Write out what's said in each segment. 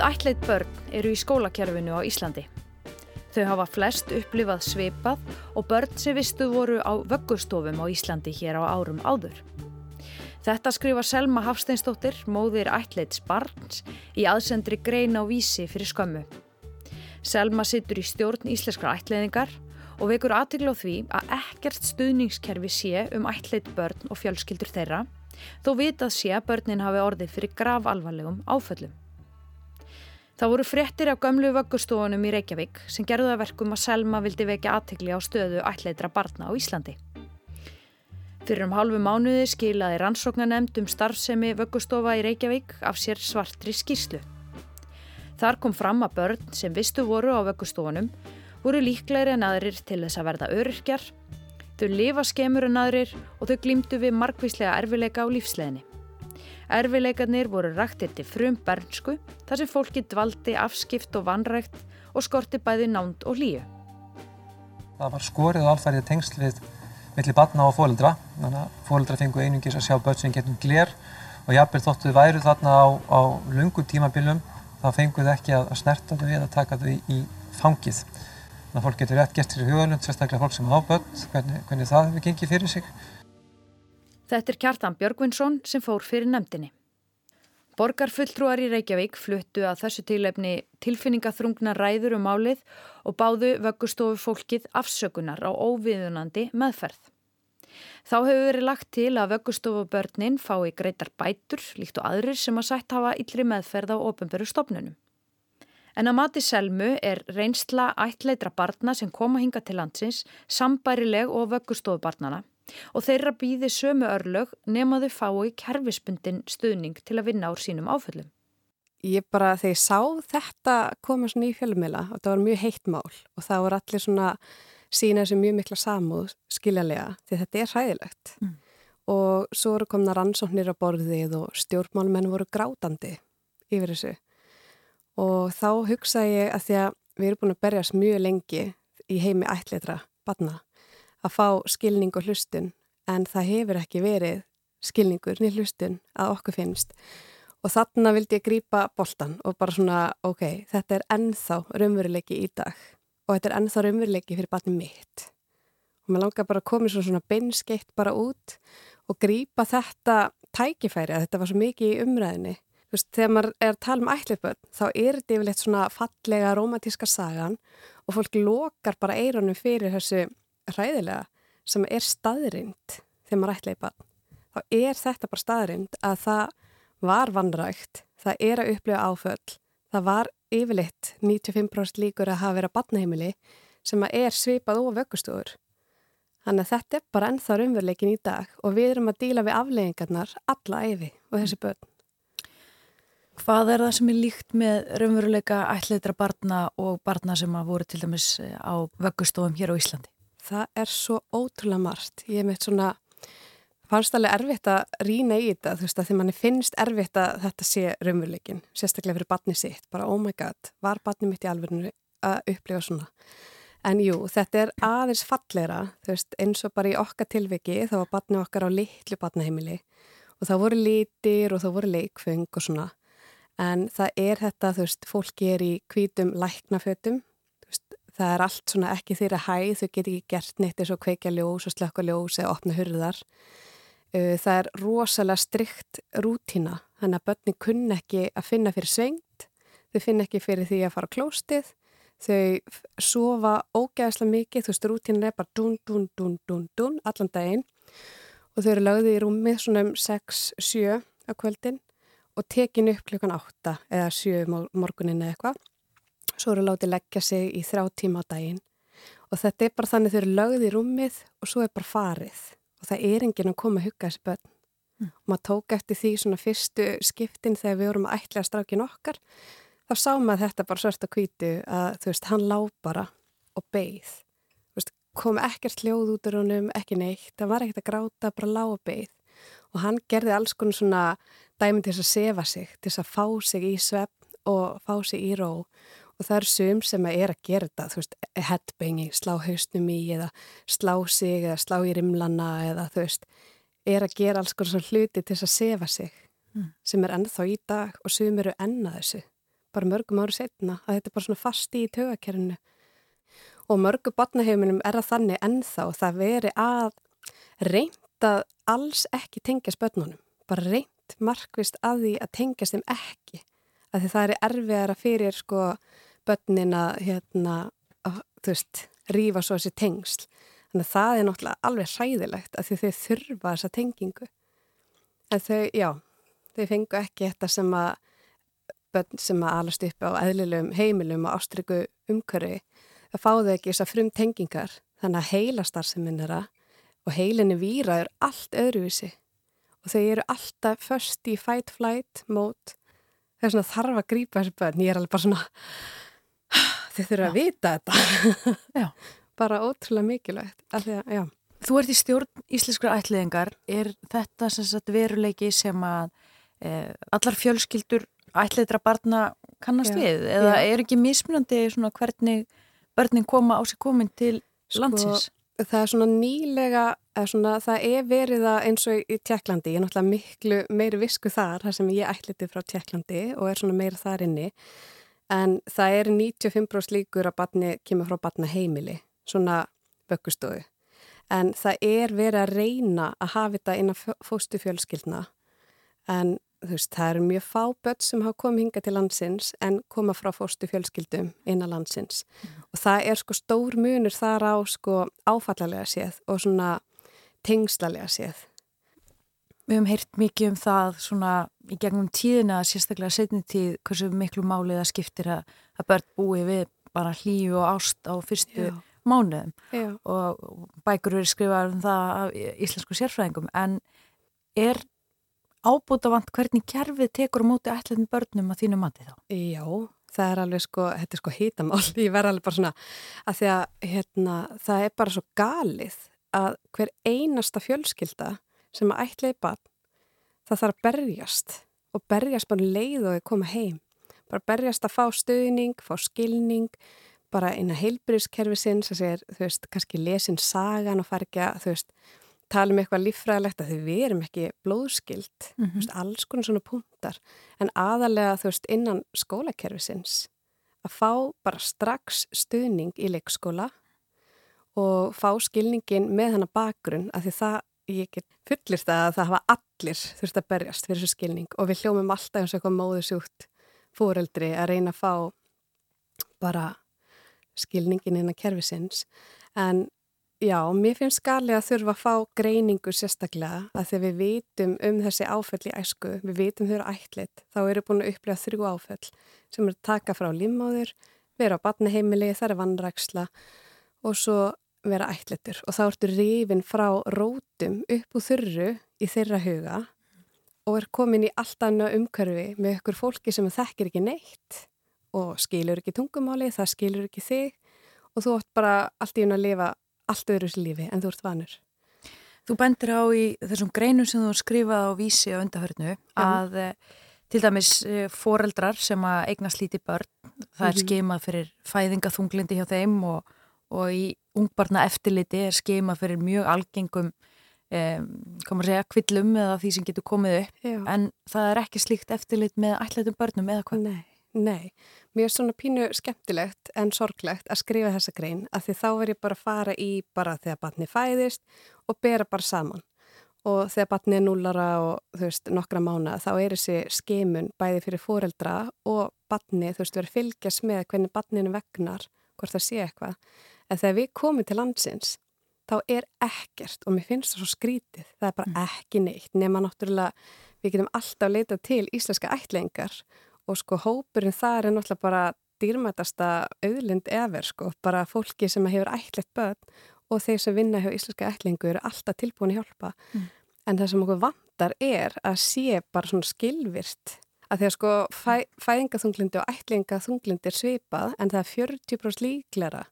200 ætleitt börn eru í skólakerfinu á Íslandi. Þau hafa flest upplifað sveipað og börn sem vistu voru á vöggustofum á Íslandi hér á árum áður. Þetta skrifa Selma Hafsteinstóttir, móðir ætleits barns, í aðsendri grein á vísi fyrir skömmu. Selma sittur í stjórn íslenskra ætleiðingar og vekur aðtegla á því að ekkert stuðningskerfi sé um ætleitt börn og fjölskyldur þeirra, þó vitað sé að börnin hafi orðið fyrir gravalvarlegum áföllum. Það voru fréttir af gömlu vöggustofunum í Reykjavík sem gerðu það verkum að Selma vildi vekja aðtegli á stöðu ætleitra barna á Íslandi. Fyrir um halvu mánuði skilaði rannsóknanemnd um starfsemi vöggustofa í Reykjavík af sér svartri skýrslu. Þar kom fram að börn sem vistu voru á vöggustofunum voru líklegri en aðrir til þess að verða öryrkjar, þau lifa skemur en aðrir og þau glýmdu við markvíslega erfileika á lífsleginni. Erfileikarnir voru rættir til frum bernsku þar sem fólki dvaldi afskipt og vanrækt og skorti bæði nánd og hlýju. Það var skorið og alfærið tengsl við milli batna og að fóreldra fengu einungis að sjá börn sem getum glér og jafnveg þóttu væru þarna á, á lungum tímabilum þá fengu þau ekki að snerta þau eða taka þau í fangið. Þannig að fólk getur rétt gert sér hugalund, sérstaklega fólk sem á börn, hvernig, hvernig það hefur gengið fyrir sig. Þetta er Kjartan Björgvinsson sem fór fyrir nefndinni. Borgarfulltrúar í Reykjavík fluttu að þessu tilefni tilfinningaþrungna ræður um málið og báðu vöggustofu fólkið afsökunar á óviðunandi meðferð. Þá hefur verið lagt til að vöggustofu börnin fái greitar bætur líkt og aðrir sem að sætt hafa yllri meðferð á ofnböru stopnunum. En að mati Selmu er reynsla ættleitra barna sem koma hinga til landsins sambærileg og vöggustofu barnana og þeirra býði sömu örlög nemaðu fái kerfispundin stuðning til að vinna úr sínum áföllum. Ég bara, þegar ég sá þetta koma svona í fjölumila og það var mjög heitt mál og það voru allir svona sína þessu mjög mikla samúð skiljalega því þetta er hræðilegt mm. og svo voru komna rannsóknir á borðið og stjórnmálmenn voru grátandi yfir þessu og þá hugsaði ég að því að við erum búin að berjast mjög lengi í heimi ætleitra batna að fá skilning og hlustun en það hefur ekki verið skilningur niður hlustun að okkur finnst. Og þarna vildi ég grýpa boltan og bara svona ok, þetta er ennþá raunveruleiki í dag og þetta er ennþá raunveruleiki fyrir batni mitt. Og maður langar bara að koma svona, svona beinskeitt bara út og grýpa þetta tækifæri að þetta var svo mikið í umræðinni Þú veist, þegar maður er að tala um ætlipöld þá er þetta yfirleitt svona fallega romantíska sagan og fólk lokar bara eironum fyrir þessu hræðilega sem er staðrind þegar maður ætla í bann þá er þetta bara staðrind að það var vannrægt, það er að upplifa áföll, það var yfirleitt 95% líkur að hafa verið að bannaheimili sem að er svipað og vöggustúður. Þannig að þetta er bara ennþá raunveruleikin í dag og við erum að díla við afleggingarnar alla æfi og þessi börn. Hvað er það sem er líkt með raunveruleika ætleitra barna og barna sem að voru til dæmis á vöggustofum hér á Íslandi? Það er svo ótrúlega margt. Ég meitt svona, fannst alveg erfitt að rýna í þetta, þú veist, að því manni finnst erfitt að þetta sé raunveruleikin, sérstaklega fyrir batni sitt, bara oh my god, var batni mitt í alverðinu að upplifa svona. En jú, þetta er aðeins falleira, þú veist, eins og bara í okkar tilviki, þá var batni okkar á litlu batnaheimili og þá voru lítir og þá voru leikfeng og svona. En það er þetta, þú veist, fólki er í kvítum læknafötum það er allt svona ekki þeirra hæð, þau get ekki gert neitt eins og kveikja ljós og slökka ljós eða opna hurðar. Uh, það er rosalega strikt rútina, þannig að börnin kunn ekki að finna fyrir svengt, þau finn ekki fyrir því að fara klóstið, þau sofa ógæðslega mikið, þú veist, rútínin er bara dún, dún, dún, dún, dún, allan daginn og þau eru lögðið í rúmið svona um 6-7 á kvöldin og tekin upp klukkan 8 eða 7 morgunin eða eitthvað svo eru látið leggja sig í þrjá tíma á daginn. Og þetta er bara þannig þau eru lögð í rúmið og svo er bara farið. Og það er enginn að koma að hugga þessi börn. Mm. og maður tók eftir því svona fyrstu skiptin þegar við vorum að ætla að strákin okkar. Þá sá maður þetta bara svart að kvítu að þú veist, hann lá bara og beigð kom ekkert hljóð út úr honum, ekki neitt. Það var ekkert að gráta, bara lá og beigð og hann gerði alls konar svona dæmi til þess að sefa sig, til þess að fá sig í svepp og fá sig í ró og það eru sum sem er að gera þetta, þú veist, headbanging, slá hausnum í eða slá sig eða slá í rimlana eða þú veist, er að gera alls konar svona hluti til þess að sefa sig mm. sem er ennþá í dag og sem eru enna þessu. Bara mörgum ári setna að þetta er bara svona fasti í tögakerfinu og mörgu barnaheiminum er að þannig ennþá það veri að reynda alls ekki tengja spötnunum bara reynd markvist að því að tengjast þeim ekki. Að því það er erfiðara fyrir sko börnina hérna, þú veist, rífa svo þessi tengsl. Þannig að það er náttúrulega alveg hræðilegt að þau þurfa þessa tengingu. En þau, já þau fengu ekki þetta sem að börn sem að alast upp á eðlilegum heimilum og ástryggu umkörri það fáðu ekki þessar frum tengingar þannig að heilastarseminara og heilinni výra er allt öðruvísi. Og þau eru alltaf först í fight-flight mót þau þarf að grípa þessi börn. Ég er alveg bara svona þau þurfa að vita þetta. Bara ótrúlega mikilvægt að, Þú ert í stjórn íslenskra ætliðingar er þetta sem veruleiki sem að e, allar fjölskyldur ætliðra barna kannast já, við? Eða já. er ekki mismunandi hvernig börnin koma á sig komin til sko, landsins? Það er svona nýlega, svona, það er verið að eins og í Tjekklandi, ég er náttúrulega miklu meiri visku þar, þar sem ég ætliti frá Tjekklandi og er svona meira þar inni en það er 95% líkur að batni kemur frá batna heimili, svona bökkustóðu. En það er verið að reyna að hafa þetta innan fóstu fjölskyldna en veist, það eru mjög fá börn sem hafa komið hinga til landsins en koma frá fóstu fjölskyldum innan landsins mm. og það er sko stór munur þar á sko áfallalega séð og svona tengslalega séð. Við hefum heyrt mikið um það svona í gegnum tíðina, sérstaklega setni tíð, hversu miklu málið það skiptir að, að börn búi við bara hlýju og ást á fyrstu Já. mánuðum Já. og bækur eru skrifað um það af íslensku sérfræðingum en er ábútafant hvernig kerfið tekur á móti ætlaðin börnum að þínu mati þá? Já, það er alveg sko, þetta er sko hýtamál, ég verð alveg bara svona að því að hérna, það er bara svo galið að hver einasta fjölskylda sem að ætlaði barn það þarf að berjast og berjast bara um leið og að koma heim bara berjast að fá stöðning, fá skilning bara inn að heilbyrjuskerfi sinns að segja, þú veist, kannski lesin sagan og fara ekki að, þú veist tala um eitthvað líffræðilegt að þau verum ekki blóðskild, mm -hmm. þú veist, alls konar svona punktar, en aðalega þú veist, innan skólakerfi sinns að fá bara strax stöðning í leikskóla og fá skilningin með hana bakgrunn, af því það ég get fullir það að það hafa allir þurft að berjast fyrir þessu skilning og við hljómum alltaf eins og eitthvað móðusjúkt fóreldri að reyna að fá bara skilningin inn að kerfisins en já, mér finnst skali að þurfa að fá greiningu sérstaklega að þegar við vitum um þessi áföll í æsku, við vitum þau eru ætlit, þá eru búin að upplega þrjú áföll sem eru taka frá limmáður, vera á batnaheimili, það er vannræksla og svo vera ætletur og þá ertu rifin frá rótum upp úr þurru í þeirra huga og er komin í allt annað umkörfi með ykkur fólki sem þekkir ekki neitt og skilur ekki tungumáli, það skilur ekki þig og þú ætti bara allt í hún að lifa allt öðru sér lífi en þú ert vanur. Þú bendir á í þessum greinum sem þú skrifaði á vísi á undahörnu að. Eh, til dæmis eh, foreldrar sem að eigna slíti börn, það mm -hmm. er mhm. skemað fyrir fæðingaþunglindi hjá þeim og og í ungbarna eftirliti er skema fyrir mjög algengum um, komur að segja kvillum eða því sem getur komið upp Já. en það er ekki slíkt eftirlit með ætlaðum börnum eða hvað? Nei, nei, mér er svona pínu skemmtilegt en sorglegt að skrifa þessa grein að því þá er ég bara að fara í bara þegar barni fæðist og bera bara saman og þegar barni er núlara og þú veist nokkra mána þá er þessi skemun bæði fyrir fóreldra og barni þú veist verið fylgjast með hvernig barninu vegnar hvort það sé eitthvað En þegar við komum til landsins, þá er ekkert og mér finnst það svo skrítið. Það er bara mm. ekki neitt nema náttúrulega við getum alltaf leitað til íslenska ætlengar og sko hópurinn þar er náttúrulega bara dýrmætasta auðlind efer sko, bara fólki sem hefur ætlegt börn og þeir sem vinna hjá íslenska ætlingu eru alltaf tilbúin að hjálpa. Mm. En það sem okkur vantar er að sé bara svona skilvirt að því að sko fæ, fæðingaþunglindi og ætlingaþunglindi er svipað en það er 40% líklæra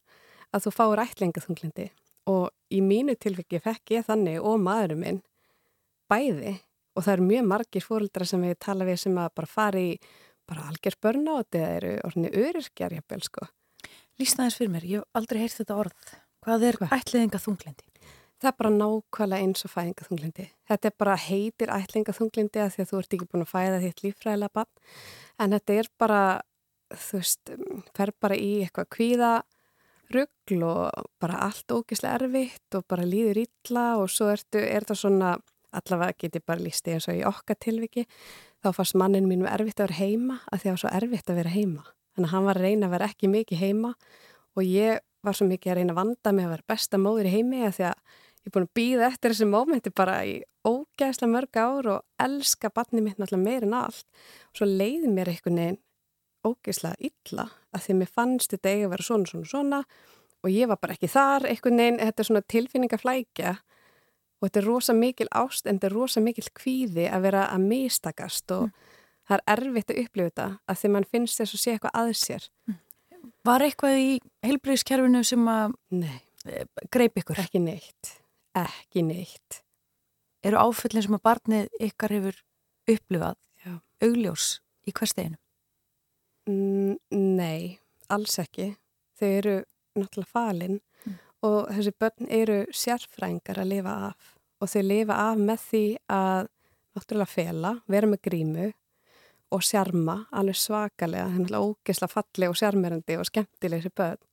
að þú fáur ætlingaþunglindi og í mínu tilfengi fekk ég þannig og maðurum minn bæði og það eru mjög margir fóröldra sem við tala við sem að bara fari í bara algjör börnáti eða eru orðinni öryrkjar jafnvel sko. Lýsnaðis fyrir mér, ég hef aldrei heyrt þetta orð. Hvað er Hva? ætlingaþunglindi? Það er bara nákvæmlega eins og fæðingaþunglindi. Þetta er bara heitir ætlingaþunglindi að því að þú ert ekki búin að fæða þitt lífræðilega bann. En þetta er bara, þú veist, fer bara í eitthvað kvíða ruggl og bara allt ógislega erfitt og bara líður illa og svo ertu, er það svona, allavega geti bara lísti eins og í okkar tilviki, þá fannst mannin mínum erfitt að vera heima að því að það var svo erfitt að vera heima. Þannig að hann var að reyna að vera ekki mikið heima og ég var svo mikið að reyna að vanda mig að vera besta móður í heimi að því að ég er búin að býða eftir þessi mómenti bara í ógæðslega mörg ár og elska barni mitt náttúrulega meirinn allt og svo leiði mér einhvern veginn ógæðslega illa að því mér fannst þetta eiga að vera svona, svona, svona og ég var bara ekki þar einhvern veginn, þetta er svona tilfinningaflækja og þetta er rosa mikil ást en þetta er rosa mikil kvíði að vera að mistakast og mm. það er erfitt að upplifa þetta að því mann finnst þess að sé eitthvað að sér mm. Var eitthvað í heilbreyðskerfinu sem að eh, greip ykkur? Ekki neitt, ekki neitt. Eru áföllin sem að barnið ykkar hefur upplifað augljós í hver steginu? Mm, nei, alls ekki. Þau eru náttúrulega falinn mm. og þessi börn eru sérfrængar að lifa af og þau lifa af með því að náttúrulega fela, vera með grímu og sjarma, alveg svakalega, það er náttúrulega ógeðsla falli og sjarmerandi og skemmtileg þessi börn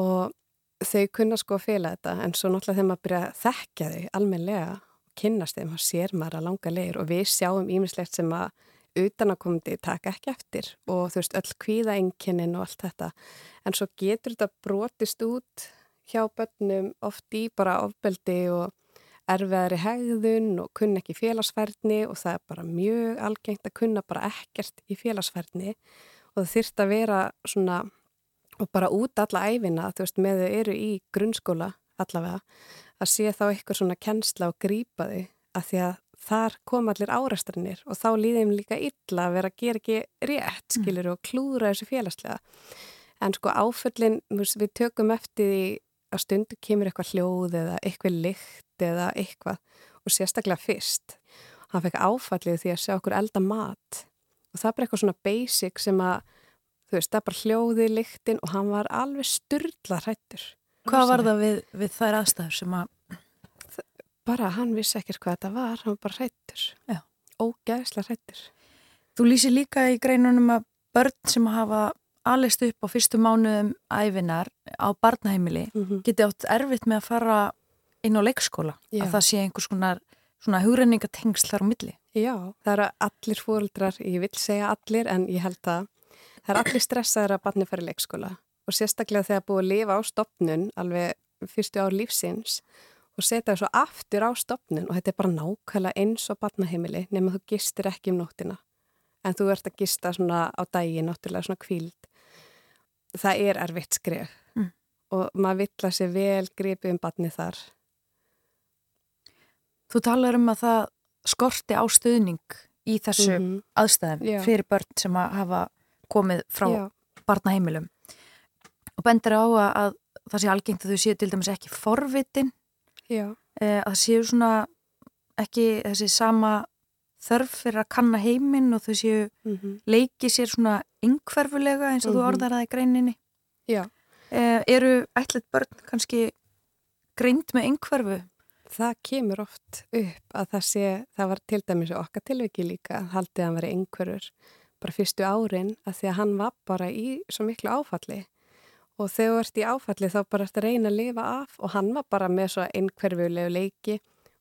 og þau kunna sko að fela þetta en svo náttúrulega þegar maður byrja að þekkja þau almenlega og kynnast þeim og sér maður að langa leir og við sjáum ímislegt sem að utanakomandi taka ekki eftir og þú veist öll kvíðaenginin og allt þetta. En svo getur þetta brotist út hjá börnum oft í bara ofbeldi og erfiðari hegðun og kunna ekki félagsfærni og það er bara mjög algengt að kunna bara ekkert í félagsfærni. Og það þyrst að vera svona og bara út alla æfina þú veist með þau eru í grunnskóla allavega að sé þá eitthvað svona kennsla og grípa þau að því að þar kom allir áreistarinnir og þá líðum líka illa að vera að gera ekki rétt mm. skilur og klúra þessu félagslega en sko áföllin við tökum eftir því að stundu kemur eitthvað hljóð eða eitthvað lykt eða eitthvað og sérstaklega fyrst. Hann fekk áfallið því að sjá okkur elda mat og það er bara eitthvað svona basic sem að þú veist, það er bara hljóði, lyktin og hann var alveg styrla hrættur. Hvað var það við, við þær aðstæður sem að... Bara hann vissi ekkert hvað þetta var, hann var bara hrættur. Já. Ógæðsla hrættur. Þú lýsi líka í greinunum að börn sem hafa alist upp á fyrstu mánuðum æfinar á barnaheimili mm -hmm. geti átt erfitt með að fara inn á leikskóla Já. að það sé einhvers konar svona hugrenningatengsl þar á milli. Já, það eru allir fóruldrar, ég vil segja allir en ég held að það eru allir stressaður að barni fara í leikskóla og sérstaklega þegar búið að lifa á stopnun alveg fyrstu ár lífsins og setja svo aftur á stopnun og þetta er bara nákvæmlega eins og barnaheimili nema þú gistir ekki um nóttina en þú ert að gista svona á dagi náttúrulega svona kvíld það er erfitt skref mm. og maður vill að sé vel gripið um batni þar. Þú talar um að það skorti á stuðning í þessu mm -hmm. aðstæðum Já. fyrir börn sem að hafa komið frá Já. barnaheimilum og bendur á að það sé algengt að þau séu til dæmis ekki forvitin e, að það séu svona ekki þessi sama þörf fyrir að kanna heiminn og þau séu mm -hmm. leiki sér svona yngverfulega eins og mm -hmm. þú mhm. orðar í greininni. Já. Eh, eru ætlet börn kannski greint með yngverfu? Það kemur oft upp að það sé, það var til dæmis okkar tilviki líka að haldið að hann veri yngverfur bara fyrstu árin að því að hann var bara í svo miklu áfalli og þegar þú ert í áfalli þá bara ert að reyna að lifa af og hann var bara með svo yngverfulegu leiki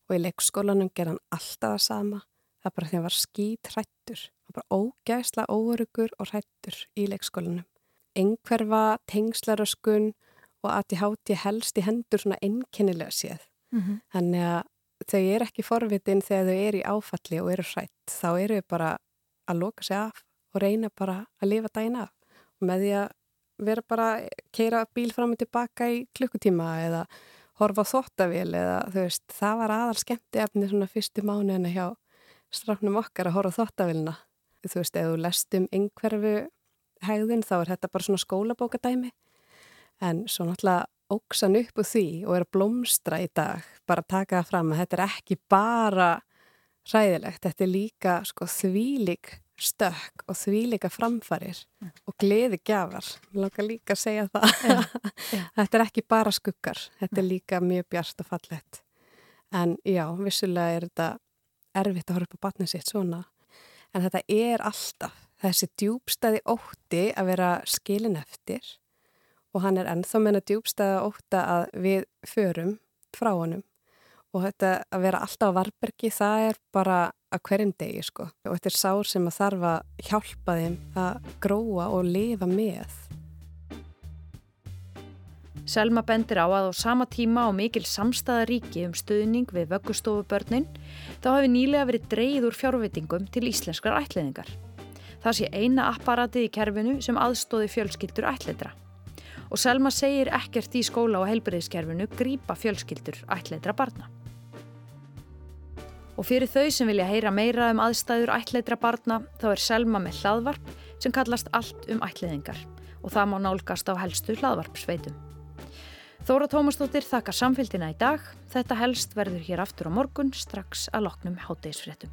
og í leikskólanum ger hann alltaf það sama. Það bara því að hann var skít hrættur hann var bara ógæsla óörugur og hrættur í leikskólanum. Engverfa, tengslaröskun og að ég háti helst í hendur svona enkennilega séð. Mm -hmm. þannig að þau er ekki forvitin þegar þau eru í áfalli og eru hrætt þá eru þau bara að loka sig af og reyna bara að lifa dægin af. Og með því að vera bara að keira bíl fram og tilbaka í klukkutíma eða horfa þóttavél eða þú veist, það var aðal skemmti efni svona fyrstu mánuðinu hjá strafnum okkar að horfa þóttavilna. Þú veist, ef þú lest um yngverfu hegðun þá er þetta bara svona skólabókadæmi en svo náttúrulega óksan upp úr því og er að blómstra í dag bara taka það fram að þetta er ekki bara ræðilegt, þetta er líka sko þvílik stökk og því líka framfarir mm. og gleði gjafar. Mér langar líka að segja það. Yeah. þetta er ekki bara skuggar, þetta er líka mjög bjart og fallett. En já, vissulega er þetta erfitt að horfa upp á batnið sitt svona. En þetta er alltaf þessi djúbstæði ótti að vera skilin eftir og hann er ennþá meina djúbstæði ótta að við förum frá honum og þetta að vera alltaf á varbergi það er bara að hverjum degi sko og þetta er sár sem að þarf að hjálpa þeim að gróa og lifa með. Selma bendir á að á sama tíma á mikil samstæðaríki um stuðning við vöggustofubörnin þá hafi nýlega verið dreyð úr fjárvitingum til íslenskar ætliðingar. Það sé eina apparatið í kerfinu sem aðstóði fjölskyldur ætliðra. Og Selma segir ekkert í skóla og helbriðskerfinu grípa fjölskyldur ætliðra barna. Og fyrir þau sem vilja heyra meira um aðstæður ætleitra barna þá er Selma með hlaðvarp sem kallast Allt um ætleðingar og það má nálgast á helstu hlaðvarpsveitum. Þóra Tómasdóttir þakkar samfélgina í dag. Þetta helst verður hér aftur á morgun strax að loknum háttegisfréttum.